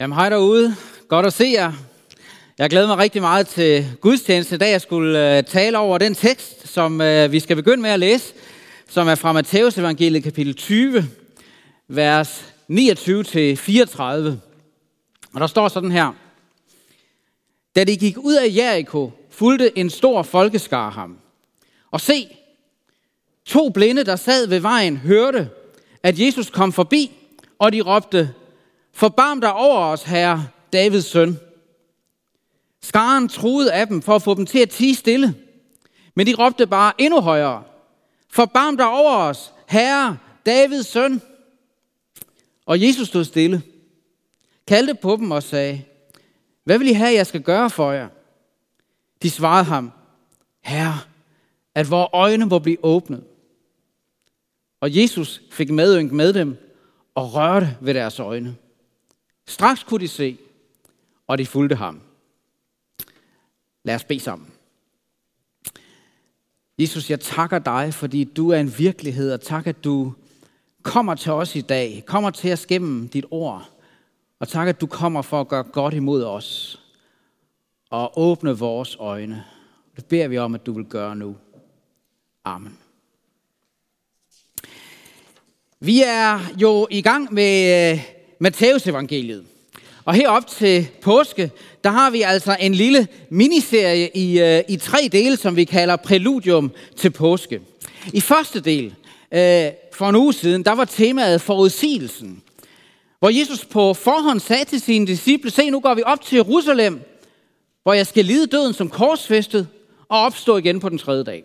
Jamen hej derude. Godt at se jer. Jeg glæder mig rigtig meget til gudstjeneste i dag. Jeg skulle øh, tale over den tekst, som øh, vi skal begynde med at læse, som er fra Matteus evangeliet kapitel 20, vers 29-34. Og der står sådan her. Da de gik ud af Jericho, fulgte en stor folkeskar ham. Og se, to blinde, der sad ved vejen, hørte, at Jesus kom forbi, og de råbte, Forbarm dig over os, herre, Davids søn. Skaren troede af dem for at få dem til at tige stille. Men de råbte bare endnu højere. Forbarm dig over os, herre, Davids søn. Og Jesus stod stille, kaldte på dem og sagde, hvad vil I have, jeg skal gøre for jer? De svarede ham, Herre, at vores øjne må blive åbnet. Og Jesus fik medynk med dem og rørte ved deres øjne. Straks kunne de se, og de fulgte ham. Lad os bede sammen. Jesus, jeg takker dig, fordi du er en virkelighed, og tak, at du kommer til os i dag, kommer til os gennem dit ord, og tak, at du kommer for at gøre godt imod os, og åbne vores øjne. Det beder vi om, at du vil gøre nu. Amen. Vi er jo i gang med øh, Matthæusevangeliet. Matteus evangeliet. Og herop til påske, der har vi altså en lille miniserie i, øh, i tre dele, som vi kalder Præludium til påske. I første del, øh, for en uge siden, der var temaet forudsigelsen. Hvor Jesus på forhånd sagde til sine disciple, se nu går vi op til Jerusalem, hvor jeg skal lide døden som korsfæstet og opstå igen på den tredje dag.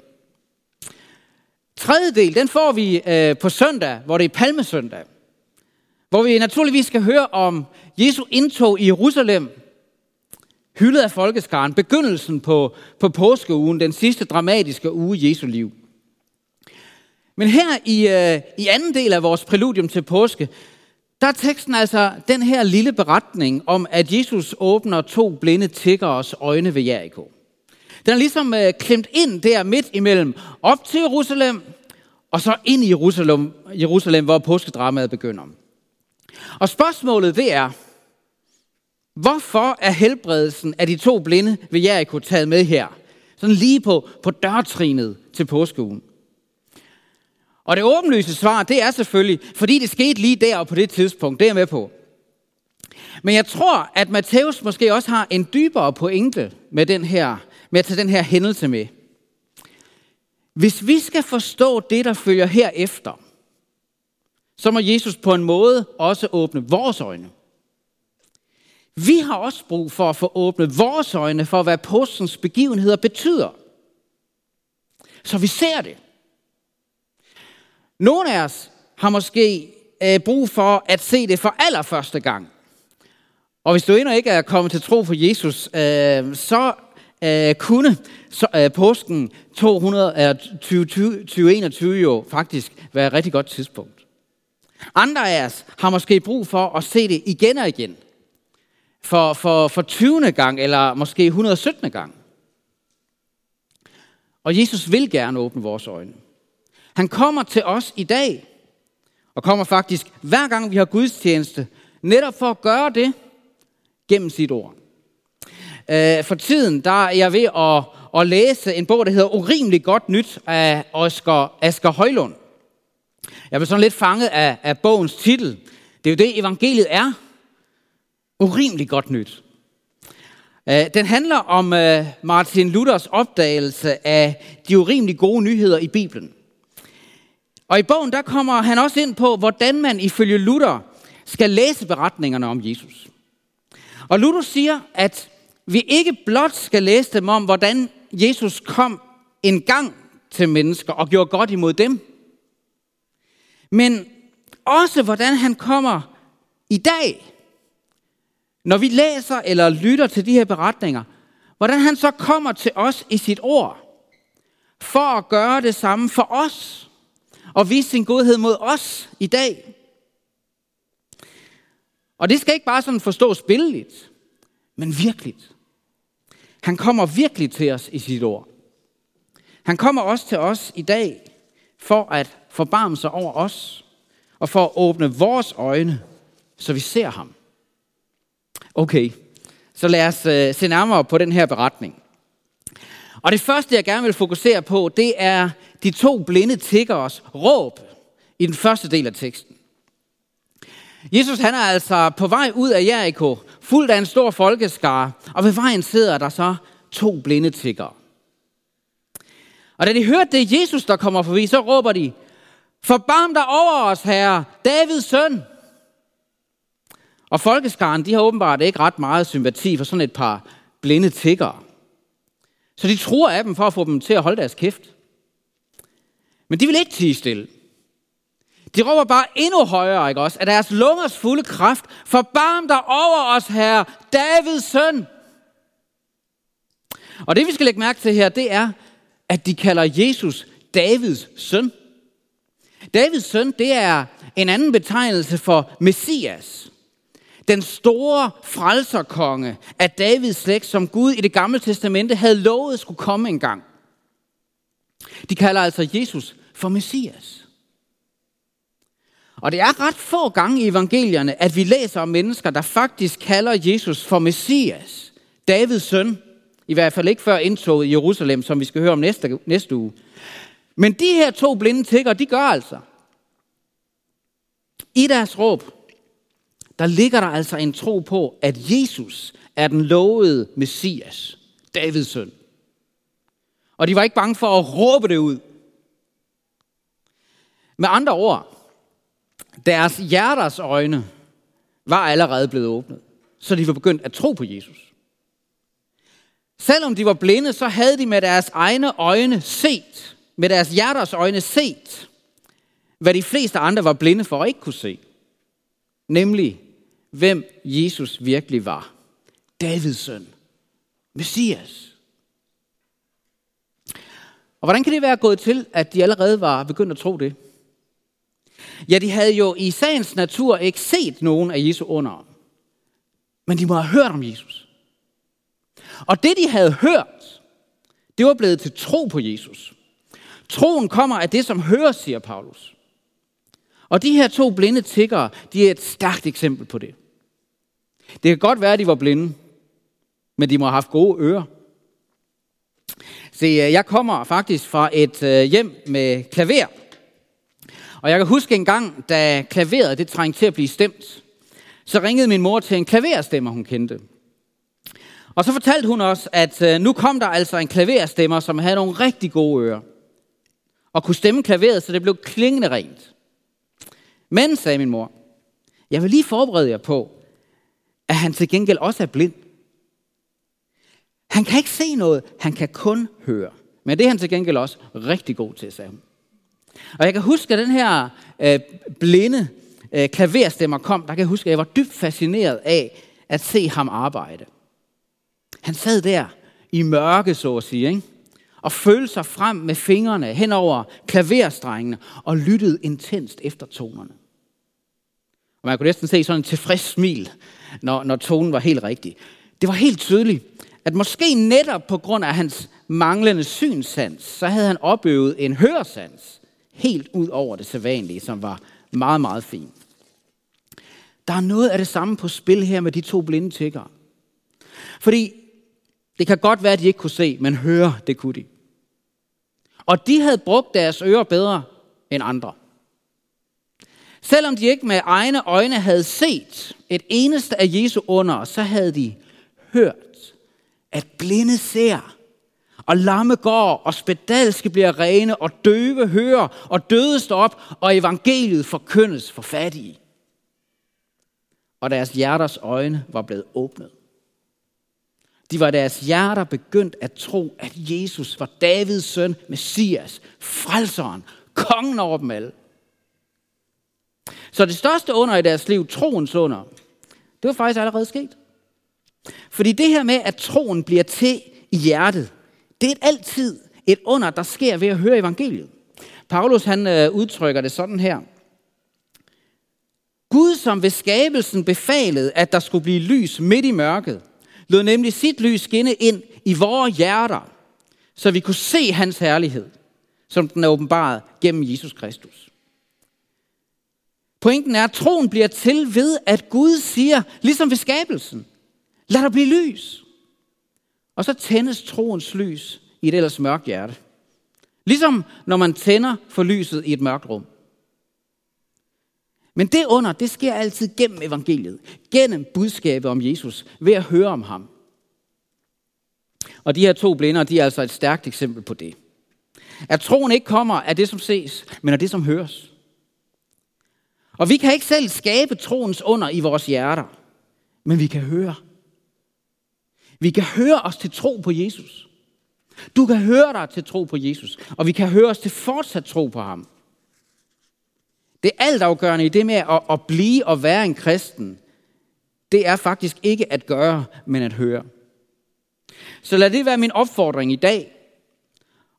Tredje del, den får vi øh, på søndag, hvor det er palmesøndag. Hvor vi naturligvis skal høre om Jesu indtog i Jerusalem, hyldet af folkeskaren, begyndelsen på, på påskeugen, den sidste dramatiske uge i Jesu liv. Men her i, øh, i anden del af vores præludium til påske, der er teksten altså den her lille beretning om, at Jesus åbner to blinde tiggeres øjne ved Jericho. Den er ligesom øh, klemt ind der midt imellem, op til Jerusalem, og så ind i Jerusalem, Jerusalem hvor påskedramaet begynder. Og spørgsmålet det er, hvorfor er helbredelsen af de to blinde ved Jericho taget med her? Sådan lige på, på dørtrinet til påskeugen. Og det åbenlyse svar, det er selvfølgelig, fordi det skete lige der og på det tidspunkt. Det er jeg med på. Men jeg tror, at Matthæus måske også har en dybere pointe med, den her, med at tage den her hændelse med. Hvis vi skal forstå det, der følger herefter, så må Jesus på en måde også åbne vores øjne. Vi har også brug for at få åbnet vores øjne for, hvad påskens begivenheder betyder. Så vi ser det. Nogle af os har måske øh, brug for at se det for allerførste gang. Og hvis du endnu ikke er kommet til tro på Jesus, øh, så øh, kunne så, øh, påsken 200, 2021 jo faktisk være et rigtig godt tidspunkt. Andre af os har måske brug for at se det igen og igen. For, for, for 20. gang, eller måske 117. gang. Og Jesus vil gerne åbne vores øjne. Han kommer til os i dag, og kommer faktisk hver gang vi har gudstjeneste, netop for at gøre det gennem sit ord. Øh, for tiden der er jeg ved at, at læse en bog, der hedder Urimelig godt nyt af Asger, Asger Højlund. Jeg blev sådan lidt fanget af, af bogens titel. Det er jo det, evangeliet er. Urimelig godt nyt. Øh, den handler om øh, Martin Luthers opdagelse af de urimelig gode nyheder i Bibelen. Og i bogen der kommer han også ind på, hvordan man ifølge Luther skal læse beretningerne om Jesus. Og Luther siger, at vi ikke blot skal læse dem om, hvordan Jesus kom en gang til mennesker og gjorde godt imod dem, men også hvordan han kommer i dag. Når vi læser eller lytter til de her beretninger, hvordan han så kommer til os i sit ord, for at gøre det samme for os, og vise sin godhed mod os i dag. Og det skal ikke bare sådan forstås billedligt, men virkeligt. Han kommer virkelig til os i sit ord. Han kommer også til os i dag for at forbarme sig over os, og for at åbne vores øjne, så vi ser ham. Okay, så lad os øh, se nærmere på den her beretning. Og det første, jeg gerne vil fokusere på, det er de to blinde tiggeres råb i den første del af teksten. Jesus han er altså på vej ud af Jericho, fuldt af en stor folkeskare, og ved vejen sidder der så to blinde tiggere. Og da de hørte det Jesus, der kommer forbi, så råber de, Forbarm dig over os, herre, Davids søn. Og folkeskaren, de har åbenbart ikke ret meget sympati for sådan et par blinde tiggere. Så de tror af dem for at få dem til at holde deres kæft. Men de vil ikke tige stille. De råber bare endnu højere, ikke også? At deres lungers fulde kraft, forbarm dig over os, herre, Davids søn. Og det vi skal lægge mærke til her, det er, at de kalder Jesus Davids søn. Davids søn, det er en anden betegnelse for Messias. Den store frelserkonge af Davids slægt, som Gud i det gamle testamente havde lovet skulle komme engang. De kalder altså Jesus for Messias. Og det er ret få gange i evangelierne, at vi læser om mennesker, der faktisk kalder Jesus for Messias, Davids søn. I hvert fald ikke før indtoget i Jerusalem, som vi skal høre om næste, næste uge. Men de her to blinde tigger, de gør altså. I deres råb, der ligger der altså en tro på, at Jesus er den lovede Messias, Davids søn. Og de var ikke bange for at råbe det ud. Med andre ord, deres hjerters øjne var allerede blevet åbnet, så de var begyndt at tro på Jesus. Selvom de var blinde, så havde de med deres egne øjne set, med deres hjerters øjne set, hvad de fleste andre var blinde for og ikke kunne se. Nemlig, hvem Jesus virkelig var. Davids søn. Messias. Og hvordan kan det være gået til, at de allerede var begyndt at tro det? Ja, de havde jo i sagens natur ikke set nogen af Jesu under. Men de må have hørt om Jesus. Og det, de havde hørt, det var blevet til tro på Jesus. Troen kommer af det, som høres, siger Paulus. Og de her to blinde tiggere, de er et stærkt eksempel på det. Det kan godt være, at de var blinde, men de må have haft gode ører. Se, øh, jeg kommer faktisk fra et øh, hjem med klaver. Og jeg kan huske en gang, da klaveret det trængte til at blive stemt, så ringede min mor til en klaverstemmer, hun kendte. Og så fortalte hun os, at øh, nu kom der altså en klaverstemmer, som havde nogle rigtig gode ører. Og kunne stemme klaveret, så det blev klingende rent. Men, sagde min mor, jeg vil lige forberede jer på, at han til gengæld også er blind. Han kan ikke se noget, han kan kun høre. Men det er han til gengæld også rigtig god til, sagde hun. Og jeg kan huske, at den her øh, blinde øh, klaverstemmer kom, der kan jeg huske, at jeg var dybt fascineret af at se ham arbejde. Han sad der i mørke, så at sige, ikke? Og følte sig frem med fingrene hen over klaverstrengene og lyttede intenst efter tonerne. Og man kunne næsten se sådan en tilfreds smil, når, når tonen var helt rigtig. Det var helt tydeligt, at måske netop på grund af hans manglende synssans, så havde han opøvet en høresans helt ud over det sædvanlige, som var meget, meget fint. Der er noget af det samme på spil her med de to blinde tiggere. Fordi det kan godt være, at de ikke kunne se, men høre, det kunne de. Og de havde brugt deres ører bedre end andre. Selvom de ikke med egne øjne havde set et eneste af Jesu under, så havde de hørt, at blinde ser, og lamme går, og spedalske bliver rene, og døve hører, og døde står op, og evangeliet forkyndes for fattige. Og deres hjerters øjne var blevet åbnet. De var deres hjerter begyndt at tro, at Jesus var Davids søn, Messias, frelseren, kongen over dem alle. Så det største under i deres liv, troens under, det var faktisk allerede sket. Fordi det her med, at troen bliver til i hjertet, det er altid et under, der sker ved at høre evangeliet. Paulus han øh, udtrykker det sådan her. Gud, som ved skabelsen befalede, at der skulle blive lys midt i mørket, lod nemlig sit lys skinne ind i vores hjerter, så vi kunne se hans herlighed, som den er åbenbaret gennem Jesus Kristus. Pointen er, at troen bliver til ved, at Gud siger, ligesom ved skabelsen, lad der blive lys. Og så tændes troens lys i et ellers mørkt hjerte. Ligesom når man tænder for lyset i et mørkt rum. Men det under, det sker altid gennem evangeliet. Gennem budskabet om Jesus. Ved at høre om ham. Og de her to blinder, de er altså et stærkt eksempel på det. At troen ikke kommer af det, som ses, men af det, som høres. Og vi kan ikke selv skabe troens under i vores hjerter, men vi kan høre. Vi kan høre os til tro på Jesus. Du kan høre dig til tro på Jesus, og vi kan høre os til fortsat tro på ham. Det altafgørende i det med at, at blive og være en kristen, det er faktisk ikke at gøre, men at høre. Så lad det være min opfordring i dag.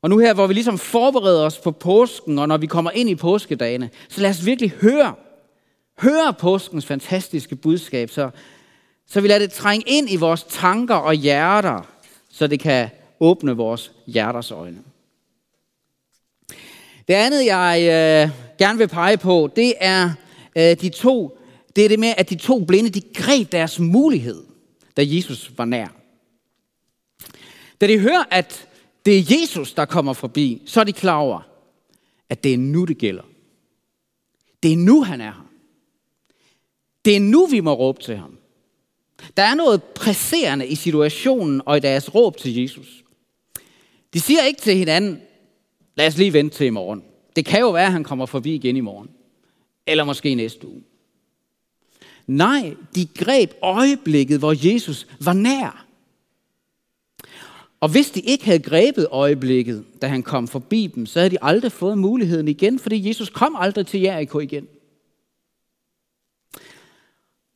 Og nu her, hvor vi ligesom forbereder os på påsken, og når vi kommer ind i påskedagene, så lad os virkelig høre, høre påskens fantastiske budskab, så, så vi lader det trænge ind i vores tanker og hjerter, så det kan åbne vores hjerters øjne. Det andet, jeg øh, gerne vil pege på, det er øh, de to, det er det med, at de to blinde, de greb deres mulighed, da Jesus var nær. Da de hører, at det er Jesus, der kommer forbi, så er de klar over, at det er nu, det gælder. Det er nu, han er her. Det er nu, vi må råbe til ham. Der er noget presserende i situationen og i deres råb til Jesus. De siger ikke til hinanden, lad os lige vente til i morgen. Det kan jo være, at han kommer forbi igen i morgen. Eller måske næste uge. Nej, de greb øjeblikket, hvor Jesus var nær. Og hvis de ikke havde grebet øjeblikket, da han kom forbi dem, så havde de aldrig fået muligheden igen, fordi Jesus kom aldrig til Jericho igen.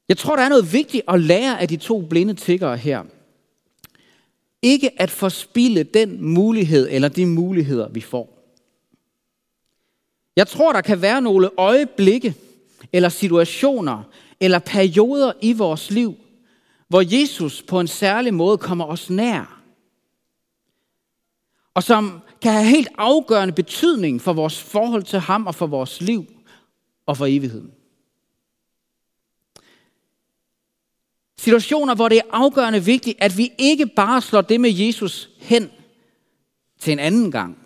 Jeg tror, der er noget vigtigt at lære af de to blinde tiggere her. Ikke at forspille den mulighed eller de muligheder, vi får. Jeg tror, der kan være nogle øjeblikke eller situationer eller perioder i vores liv, hvor Jesus på en særlig måde kommer os nær. Og som kan have helt afgørende betydning for vores forhold til ham og for vores liv og for evigheden. Situationer, hvor det er afgørende vigtigt, at vi ikke bare slår det med Jesus hen til en anden gang.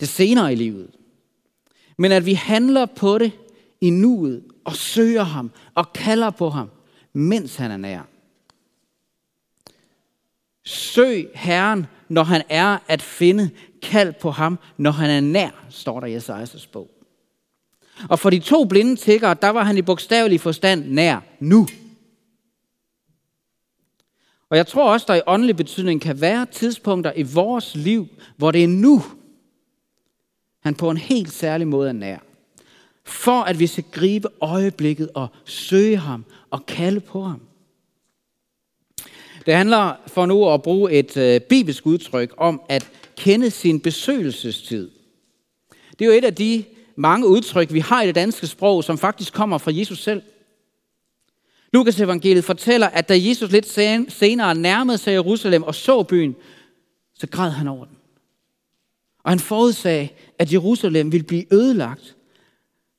Det senere i livet. Men at vi handler på det i nuet og søger ham og kalder på ham, mens han er nær. Søg Herren, når han er at finde. Kald på ham, når han er nær, står der i Esajas bog. Og for de to blinde tiggere, der var han i bogstavelig forstand nær nu. Og jeg tror også, der i åndelig betydning kan være tidspunkter i vores liv, hvor det er nu, han på en helt særlig måde er nær. For at vi skal gribe øjeblikket og søge ham og kalde på ham. Det handler for nu at bruge et øh, bibelsk udtryk om at kende sin besøgelsestid. Det er jo et af de mange udtryk, vi har i det danske sprog, som faktisk kommer fra Jesus selv. Lukas evangeliet fortæller, at da Jesus lidt senere nærmede sig Jerusalem og så byen, så græd han over den. Og han forudsagde, at Jerusalem ville blive ødelagt,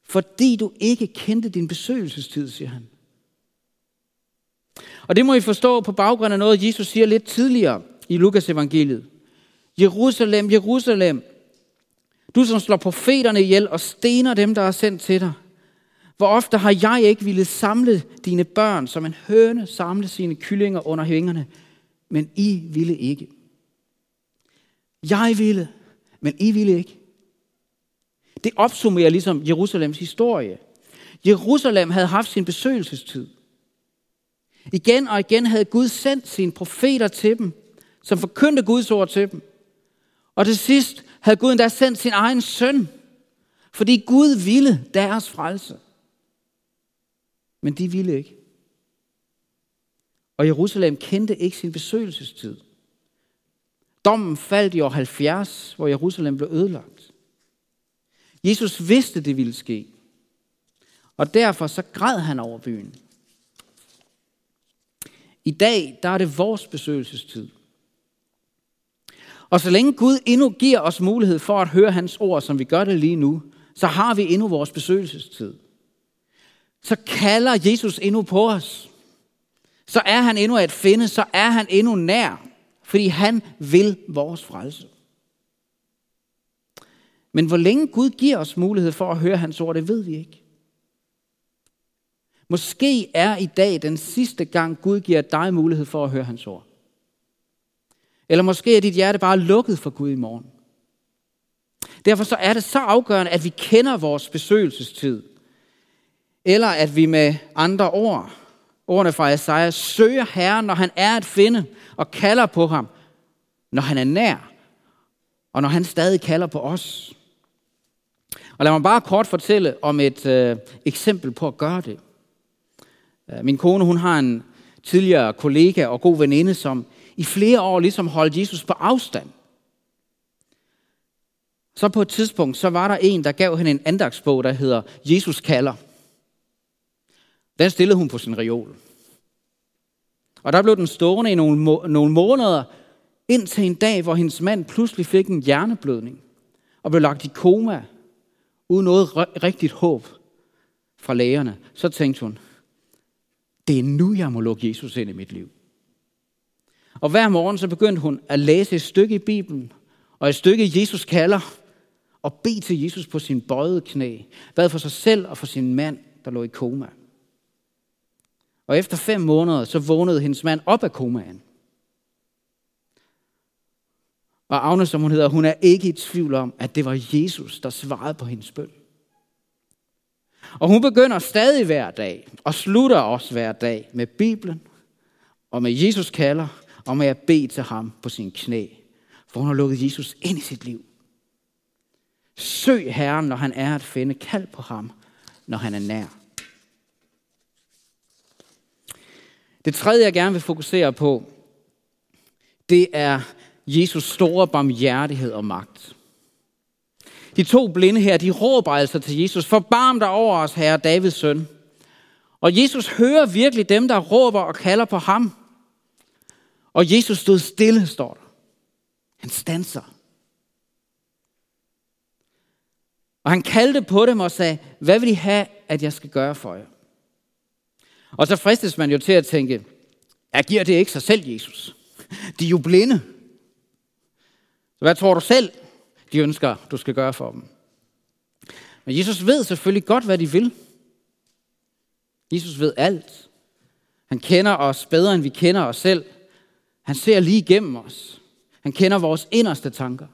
fordi du ikke kendte din besøgelsestid, siger han. Og det må I forstå på baggrund af noget, Jesus siger lidt tidligere i Lukas evangeliet. Jerusalem, Jerusalem, du som slår profeterne ihjel og stener dem, der er sendt til dig. Hvor ofte har jeg ikke ville samle dine børn, som en høne samle sine kyllinger under hængerne, men I ville ikke. Jeg ville, men I ville ikke. Det opsummerer ligesom Jerusalems historie. Jerusalem havde haft sin besøgelsestid. Igen og igen havde Gud sendt sine profeter til dem, som forkyndte Guds ord til dem. Og til sidst havde Gud endda sendt sin egen søn, fordi Gud ville deres frelse. Men de ville ikke. Og Jerusalem kendte ikke sin besøgelsestid. Dommen faldt i år 70, hvor Jerusalem blev ødelagt. Jesus vidste, det ville ske. Og derfor så græd han over byen. I dag, der er det vores besøgelsestid. Og så længe Gud endnu giver os mulighed for at høre hans ord, som vi gør det lige nu, så har vi endnu vores besøgelsestid. Så kalder Jesus endnu på os. så er han endnu at finde, så er han endnu nær, fordi han vil vores frelse. Men hvor længe Gud giver os mulighed for at høre hans ord, det ved vi ikke. Måske er i dag den sidste gang, Gud giver dig mulighed for at høre hans ord. Eller måske er dit hjerte bare lukket for Gud i morgen. Derfor så er det så afgørende, at vi kender vores besøgelsestid. Eller at vi med andre ord, ordene fra Isaiah, søger Herren, når han er at finde, og kalder på ham, når han er nær, og når han stadig kalder på os. Og lad mig bare kort fortælle om et øh, eksempel på at gøre det. Øh, min kone, hun har en tidligere kollega og god veninde, som i flere år ligesom holdt Jesus på afstand. Så på et tidspunkt, så var der en, der gav hende en andagsbog, der hedder Jesus kalder. Den stillede hun på sin reol. Og der blev den stående i nogle, må- nogle måneder, indtil en dag, hvor hendes mand pludselig fik en hjerneblødning og blev lagt i koma, uden noget rigtigt håb fra lægerne. Så tænkte hun, det er nu, jeg må lukke Jesus ind i mit liv. Og hver morgen så begyndte hun at læse et stykke i Bibelen, og et stykke Jesus kalder, og bede til Jesus på sin bøjede knæ, bad for sig selv og for sin mand, der lå i koma. Og efter fem måneder, så vågnede hendes mand op af komaen. Og Agnes, som hun hedder, hun er ikke i tvivl om, at det var Jesus, der svarede på hendes bøn. Og hun begynder stadig hver dag, og slutter også hver dag med Bibelen, og med Jesus kalder, og med at bede til ham på sin knæ. For hun har lukket Jesus ind i sit liv. Søg Herren, når han er at finde. Kald på ham, når han er nær. Det tredje, jeg gerne vil fokusere på, det er Jesus store barmhjertighed og magt. De to blinde her, de råber altså til Jesus, forbarm dig over os, herre Davids søn. Og Jesus hører virkelig dem, der råber og kalder på ham. Og Jesus stod stille, står der. Han stanser. Og han kaldte på dem og sagde, hvad vil I have, at jeg skal gøre for jer? Og så fristes man jo til at tænke, jeg giver det ikke sig selv, Jesus. De er jo blinde. Så hvad tror du selv, de ønsker, du skal gøre for dem? Men Jesus ved selvfølgelig godt, hvad de vil. Jesus ved alt. Han kender os bedre, end vi kender os selv. Han ser lige igennem os. Han kender vores inderste tanker.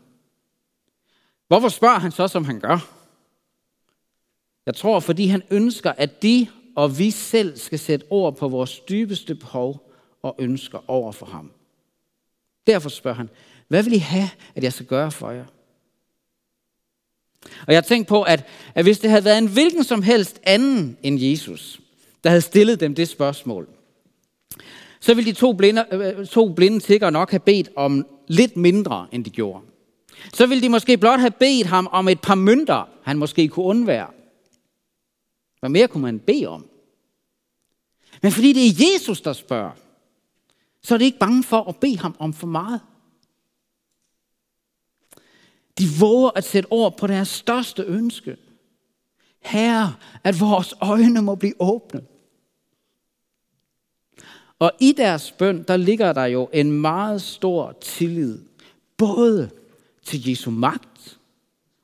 Hvorfor spørger han så, som han gør? Jeg tror, fordi han ønsker, at de og vi selv skal sætte ord på vores dybeste behov og ønsker over for ham. Derfor spørger han, hvad vil I have, at jeg skal gøre for jer? Og jeg har tænkt på, at, at hvis det havde været en hvilken som helst anden end Jesus, der havde stillet dem det spørgsmål, så ville de to blinde, øh, to blinde tigger nok have bedt om lidt mindre, end de gjorde. Så ville de måske blot have bedt ham om et par mønter, han måske kunne undvære. Hvad mere kunne man bede om? Men fordi det er Jesus, der spørger, så er det ikke bange for at bede ham om for meget. De våger at sætte ord på deres største ønske. Herre, at vores øjne må blive åbne. Og i deres bøn, der ligger der jo en meget stor tillid, både til Jesu magt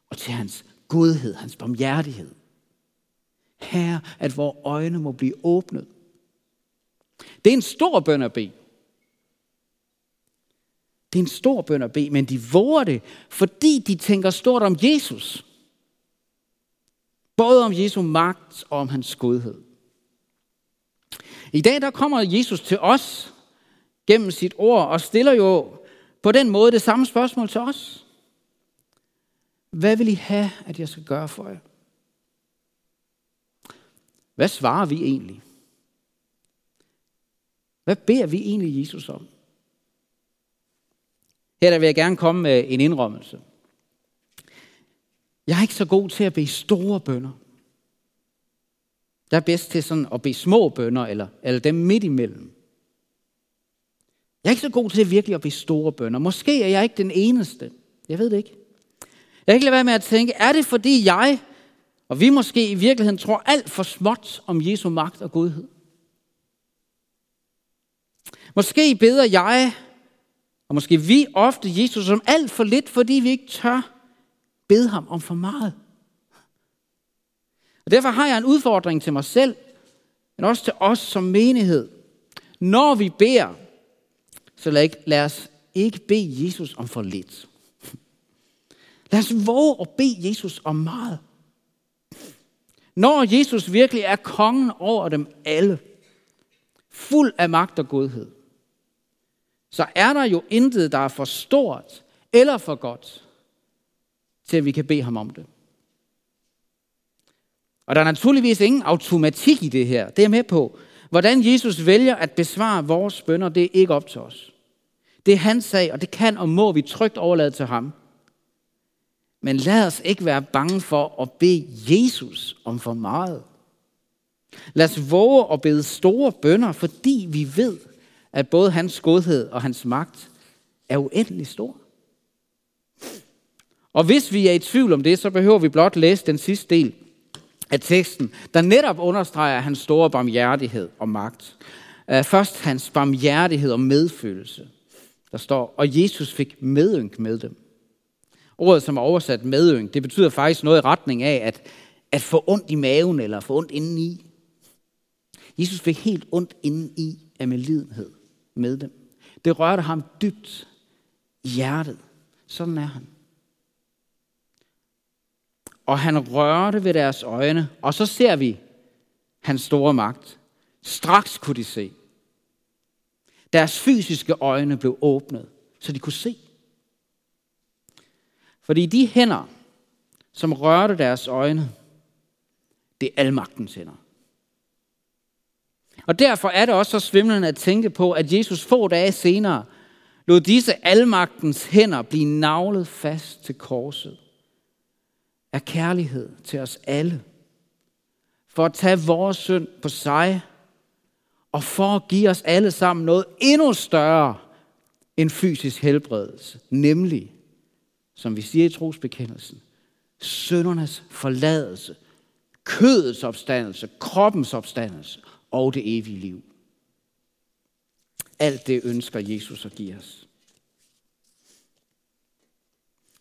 og til hans godhed, hans barmhjertighed. Herre, at vores øjne må blive åbnet. Det er en stor bøn at bede. Det er en stor bøn at bede, men de våger det, fordi de tænker stort om Jesus. Både om Jesu magt og om hans godhed. I dag der kommer Jesus til os gennem sit ord og stiller jo på den måde det samme spørgsmål til os. Hvad vil I have, at jeg skal gøre for jer? Hvad svarer vi egentlig? Hvad beder vi egentlig Jesus om? Her der vil jeg gerne komme med en indrømmelse. Jeg er ikke så god til at bede store bønder. Jeg er bedst til sådan at bede små bønder, eller, eller dem midt imellem. Jeg er ikke så god til virkelig at bede store bønder. Måske er jeg ikke den eneste. Jeg ved det ikke. Jeg kan ikke lade være med at tænke, er det fordi jeg, og vi måske i virkeligheden tror alt for småt om Jesu magt og godhed? Måske beder jeg, og måske vi ofte Jesus om alt for lidt, fordi vi ikke tør bede ham om for meget. Og derfor har jeg en udfordring til mig selv, men også til os som menighed. Når vi beder, så lad, ikke, lad os ikke bede Jesus om for lidt. Lad os våge at bede Jesus om meget. Når Jesus virkelig er kongen over dem alle, fuld af magt og godhed, så er der jo intet, der er for stort eller for godt, til at vi kan bede ham om det. Og der er naturligvis ingen automatik i det her. Det er jeg med på. Hvordan Jesus vælger at besvare vores bønder, det er ikke op til os. Det er hans sag, og det kan og må vi trygt overlade til ham. Men lad os ikke være bange for at bede Jesus om for meget. Lad os våge at bede store bønder, fordi vi ved, at både hans godhed og hans magt er uendelig stor. Og hvis vi er i tvivl om det, så behøver vi blot læse den sidste del af teksten, der netop understreger hans store barmhjertighed og magt. Øh, først hans barmhjertighed og medfølelse. Der står, og Jesus fik medynk med dem. Ordet, som er oversat medynk, det betyder faktisk noget i retning af at, at få ondt i maven eller få ondt indeni. Jesus fik helt ondt indeni af medlidenhed med dem. Det rørte ham dybt i hjertet. Sådan er han. Og han rørte ved deres øjne, og så ser vi hans store magt. Straks kunne de se. Deres fysiske øjne blev åbnet, så de kunne se. Fordi de hænder, som rørte deres øjne, det er almagtens hænder. Og derfor er det også så svimlende at tænke på, at Jesus få dage senere lod disse almagtens hænder blive navlet fast til korset af kærlighed til os alle. For at tage vores synd på sig, og for at give os alle sammen noget endnu større end fysisk helbredelse, nemlig, som vi siger i trosbekendelsen, søndernes forladelse, kødets opstandelse, kroppens opstandelse og det evige liv. Alt det ønsker Jesus at give os.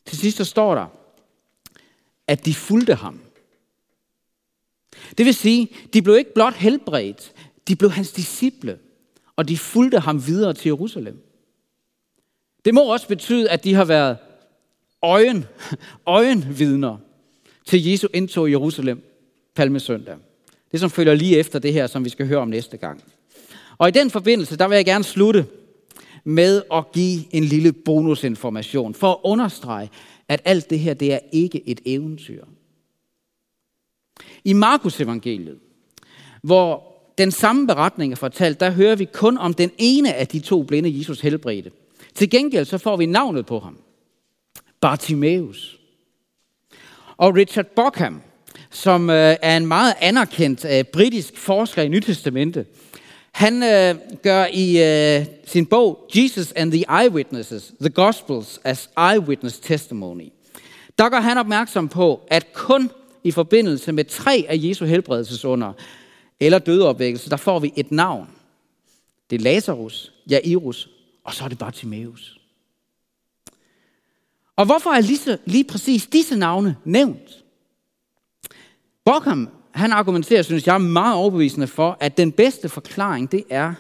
Til sidst så står der, at de fulgte ham. Det vil sige, de blev ikke blot helbredt, de blev hans disciple, og de fulgte ham videre til Jerusalem. Det må også betyde, at de har været øjen, øjenvidner til Jesu indtog i Jerusalem palmesøndag. Det som følger lige efter det her, som vi skal høre om næste gang. Og i den forbindelse, der vil jeg gerne slutte med at give en lille bonusinformation, for at understrege, at alt det her, det er ikke et eventyr. I Markus evangeliet, hvor den samme beretning er fortalt, der hører vi kun om den ene af de to blinde, Jesus helbredte. Til gengæld så får vi navnet på ham. Bartimeus. Og Richard Bockham, som øh, er en meget anerkendt øh, britisk forsker i Nytestamentet, han øh, gør i øh, sin bog Jesus and the Eyewitnesses, The Gospels as Eyewitness Testimony, der gør han opmærksom på, at kun i forbindelse med tre af Jesu helbredelsesunder eller dødeopvækkelse, der får vi et navn. Det er Lazarus, Jairus, og så er det Bartimeus. Og hvorfor er lige, lige præcis disse navne nævnt? Borkham han argumenterer, synes jeg, meget overbevisende for, at den bedste forklaring, det er,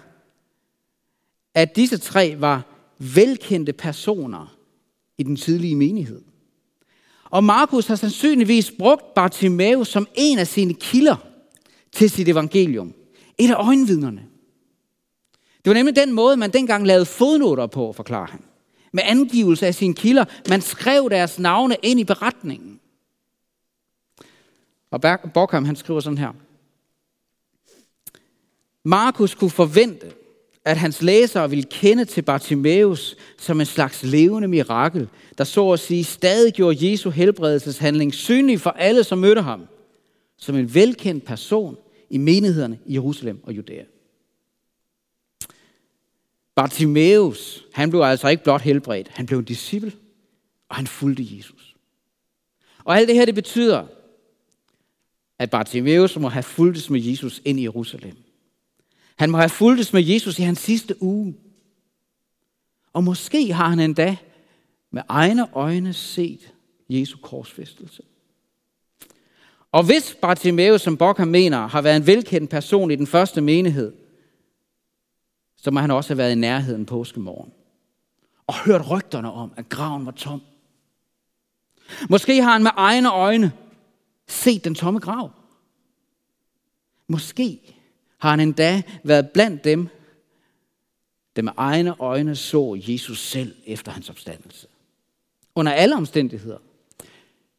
at disse tre var velkendte personer i den tidlige menighed. Og Markus har sandsynligvis brugt Bartimaeus som en af sine kilder til sit evangelium. Et af øjenvidnerne. Det var nemlig den måde, man dengang lavede fodnoter på, forklarer han. Med angivelse af sine kilder. Man skrev deres navne ind i beretningen. Og Borkham, han skriver sådan her. Markus kunne forvente, at hans læsere ville kende til Bartimaeus som en slags levende mirakel, der så at sige stadig gjorde Jesu helbredelseshandling synlig for alle, som mødte ham, som en velkendt person i menighederne i Jerusalem og Judæa. Bartimaeus, han blev altså ikke blot helbredt, han blev en disciple, og han fulgte Jesus. Og alt det her, det betyder, at Bartimaeus må have fulgtes med Jesus ind i Jerusalem. Han må have fulgtes med Jesus i hans sidste uge. Og måske har han endda med egne øjne set Jesu korsfæstelse. Og hvis Bartimaeus, som Bokker mener, har været en velkendt person i den første menighed, så må han også have været i nærheden påskemorgen og hørt rygterne om, at graven var tom. Måske har han med egne øjne set den tomme grav. Måske har han endda været blandt dem, der med egne øjne så Jesus selv efter hans opstandelse. Under alle omstændigheder,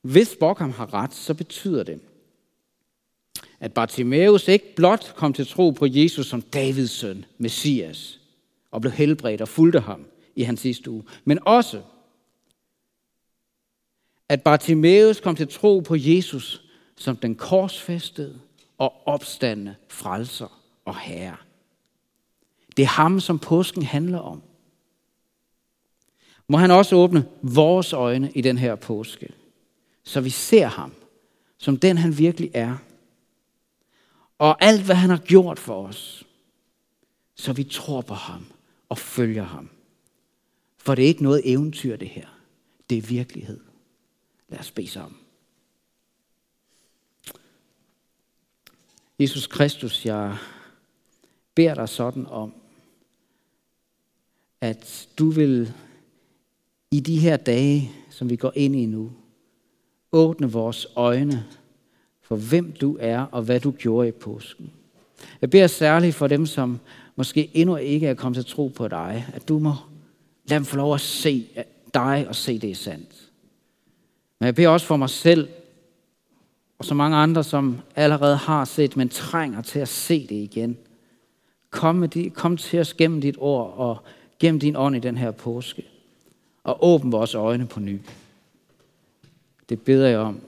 hvis Bokham har ret, så betyder det, at Bartimaeus ikke blot kom til tro på Jesus som Davids søn, Messias, og blev helbredt og fulgte ham i hans sidste uge, men også, at Bartimaeus kom til tro på Jesus som den korsfæstede og opstandende frelser og herre. Det er ham, som påsken handler om. Må han også åbne vores øjne i den her påske, så vi ser ham som den, han virkelig er. Og alt, hvad han har gjort for os, så vi tror på ham og følger ham. For det er ikke noget eventyr, det her. Det er virkelighed. Lad os bede sammen. Jesus Kristus, jeg beder dig sådan om, at du vil i de her dage, som vi går ind i nu, åbne vores øjne for hvem du er og hvad du gjorde i påsken. Jeg beder særligt for dem, som måske endnu ikke er kommet til tro på dig, at du må lade dem få lov at se dig og se det er sandt. Men jeg beder også for mig selv, og så mange andre, som allerede har set, men trænger til at se det igen. Kom, med de, kom til os gennem dit ord og gennem din ånd i den her påske. Og åbn vores øjne på ny. Det beder jeg om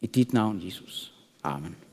i dit navn, Jesus. Amen.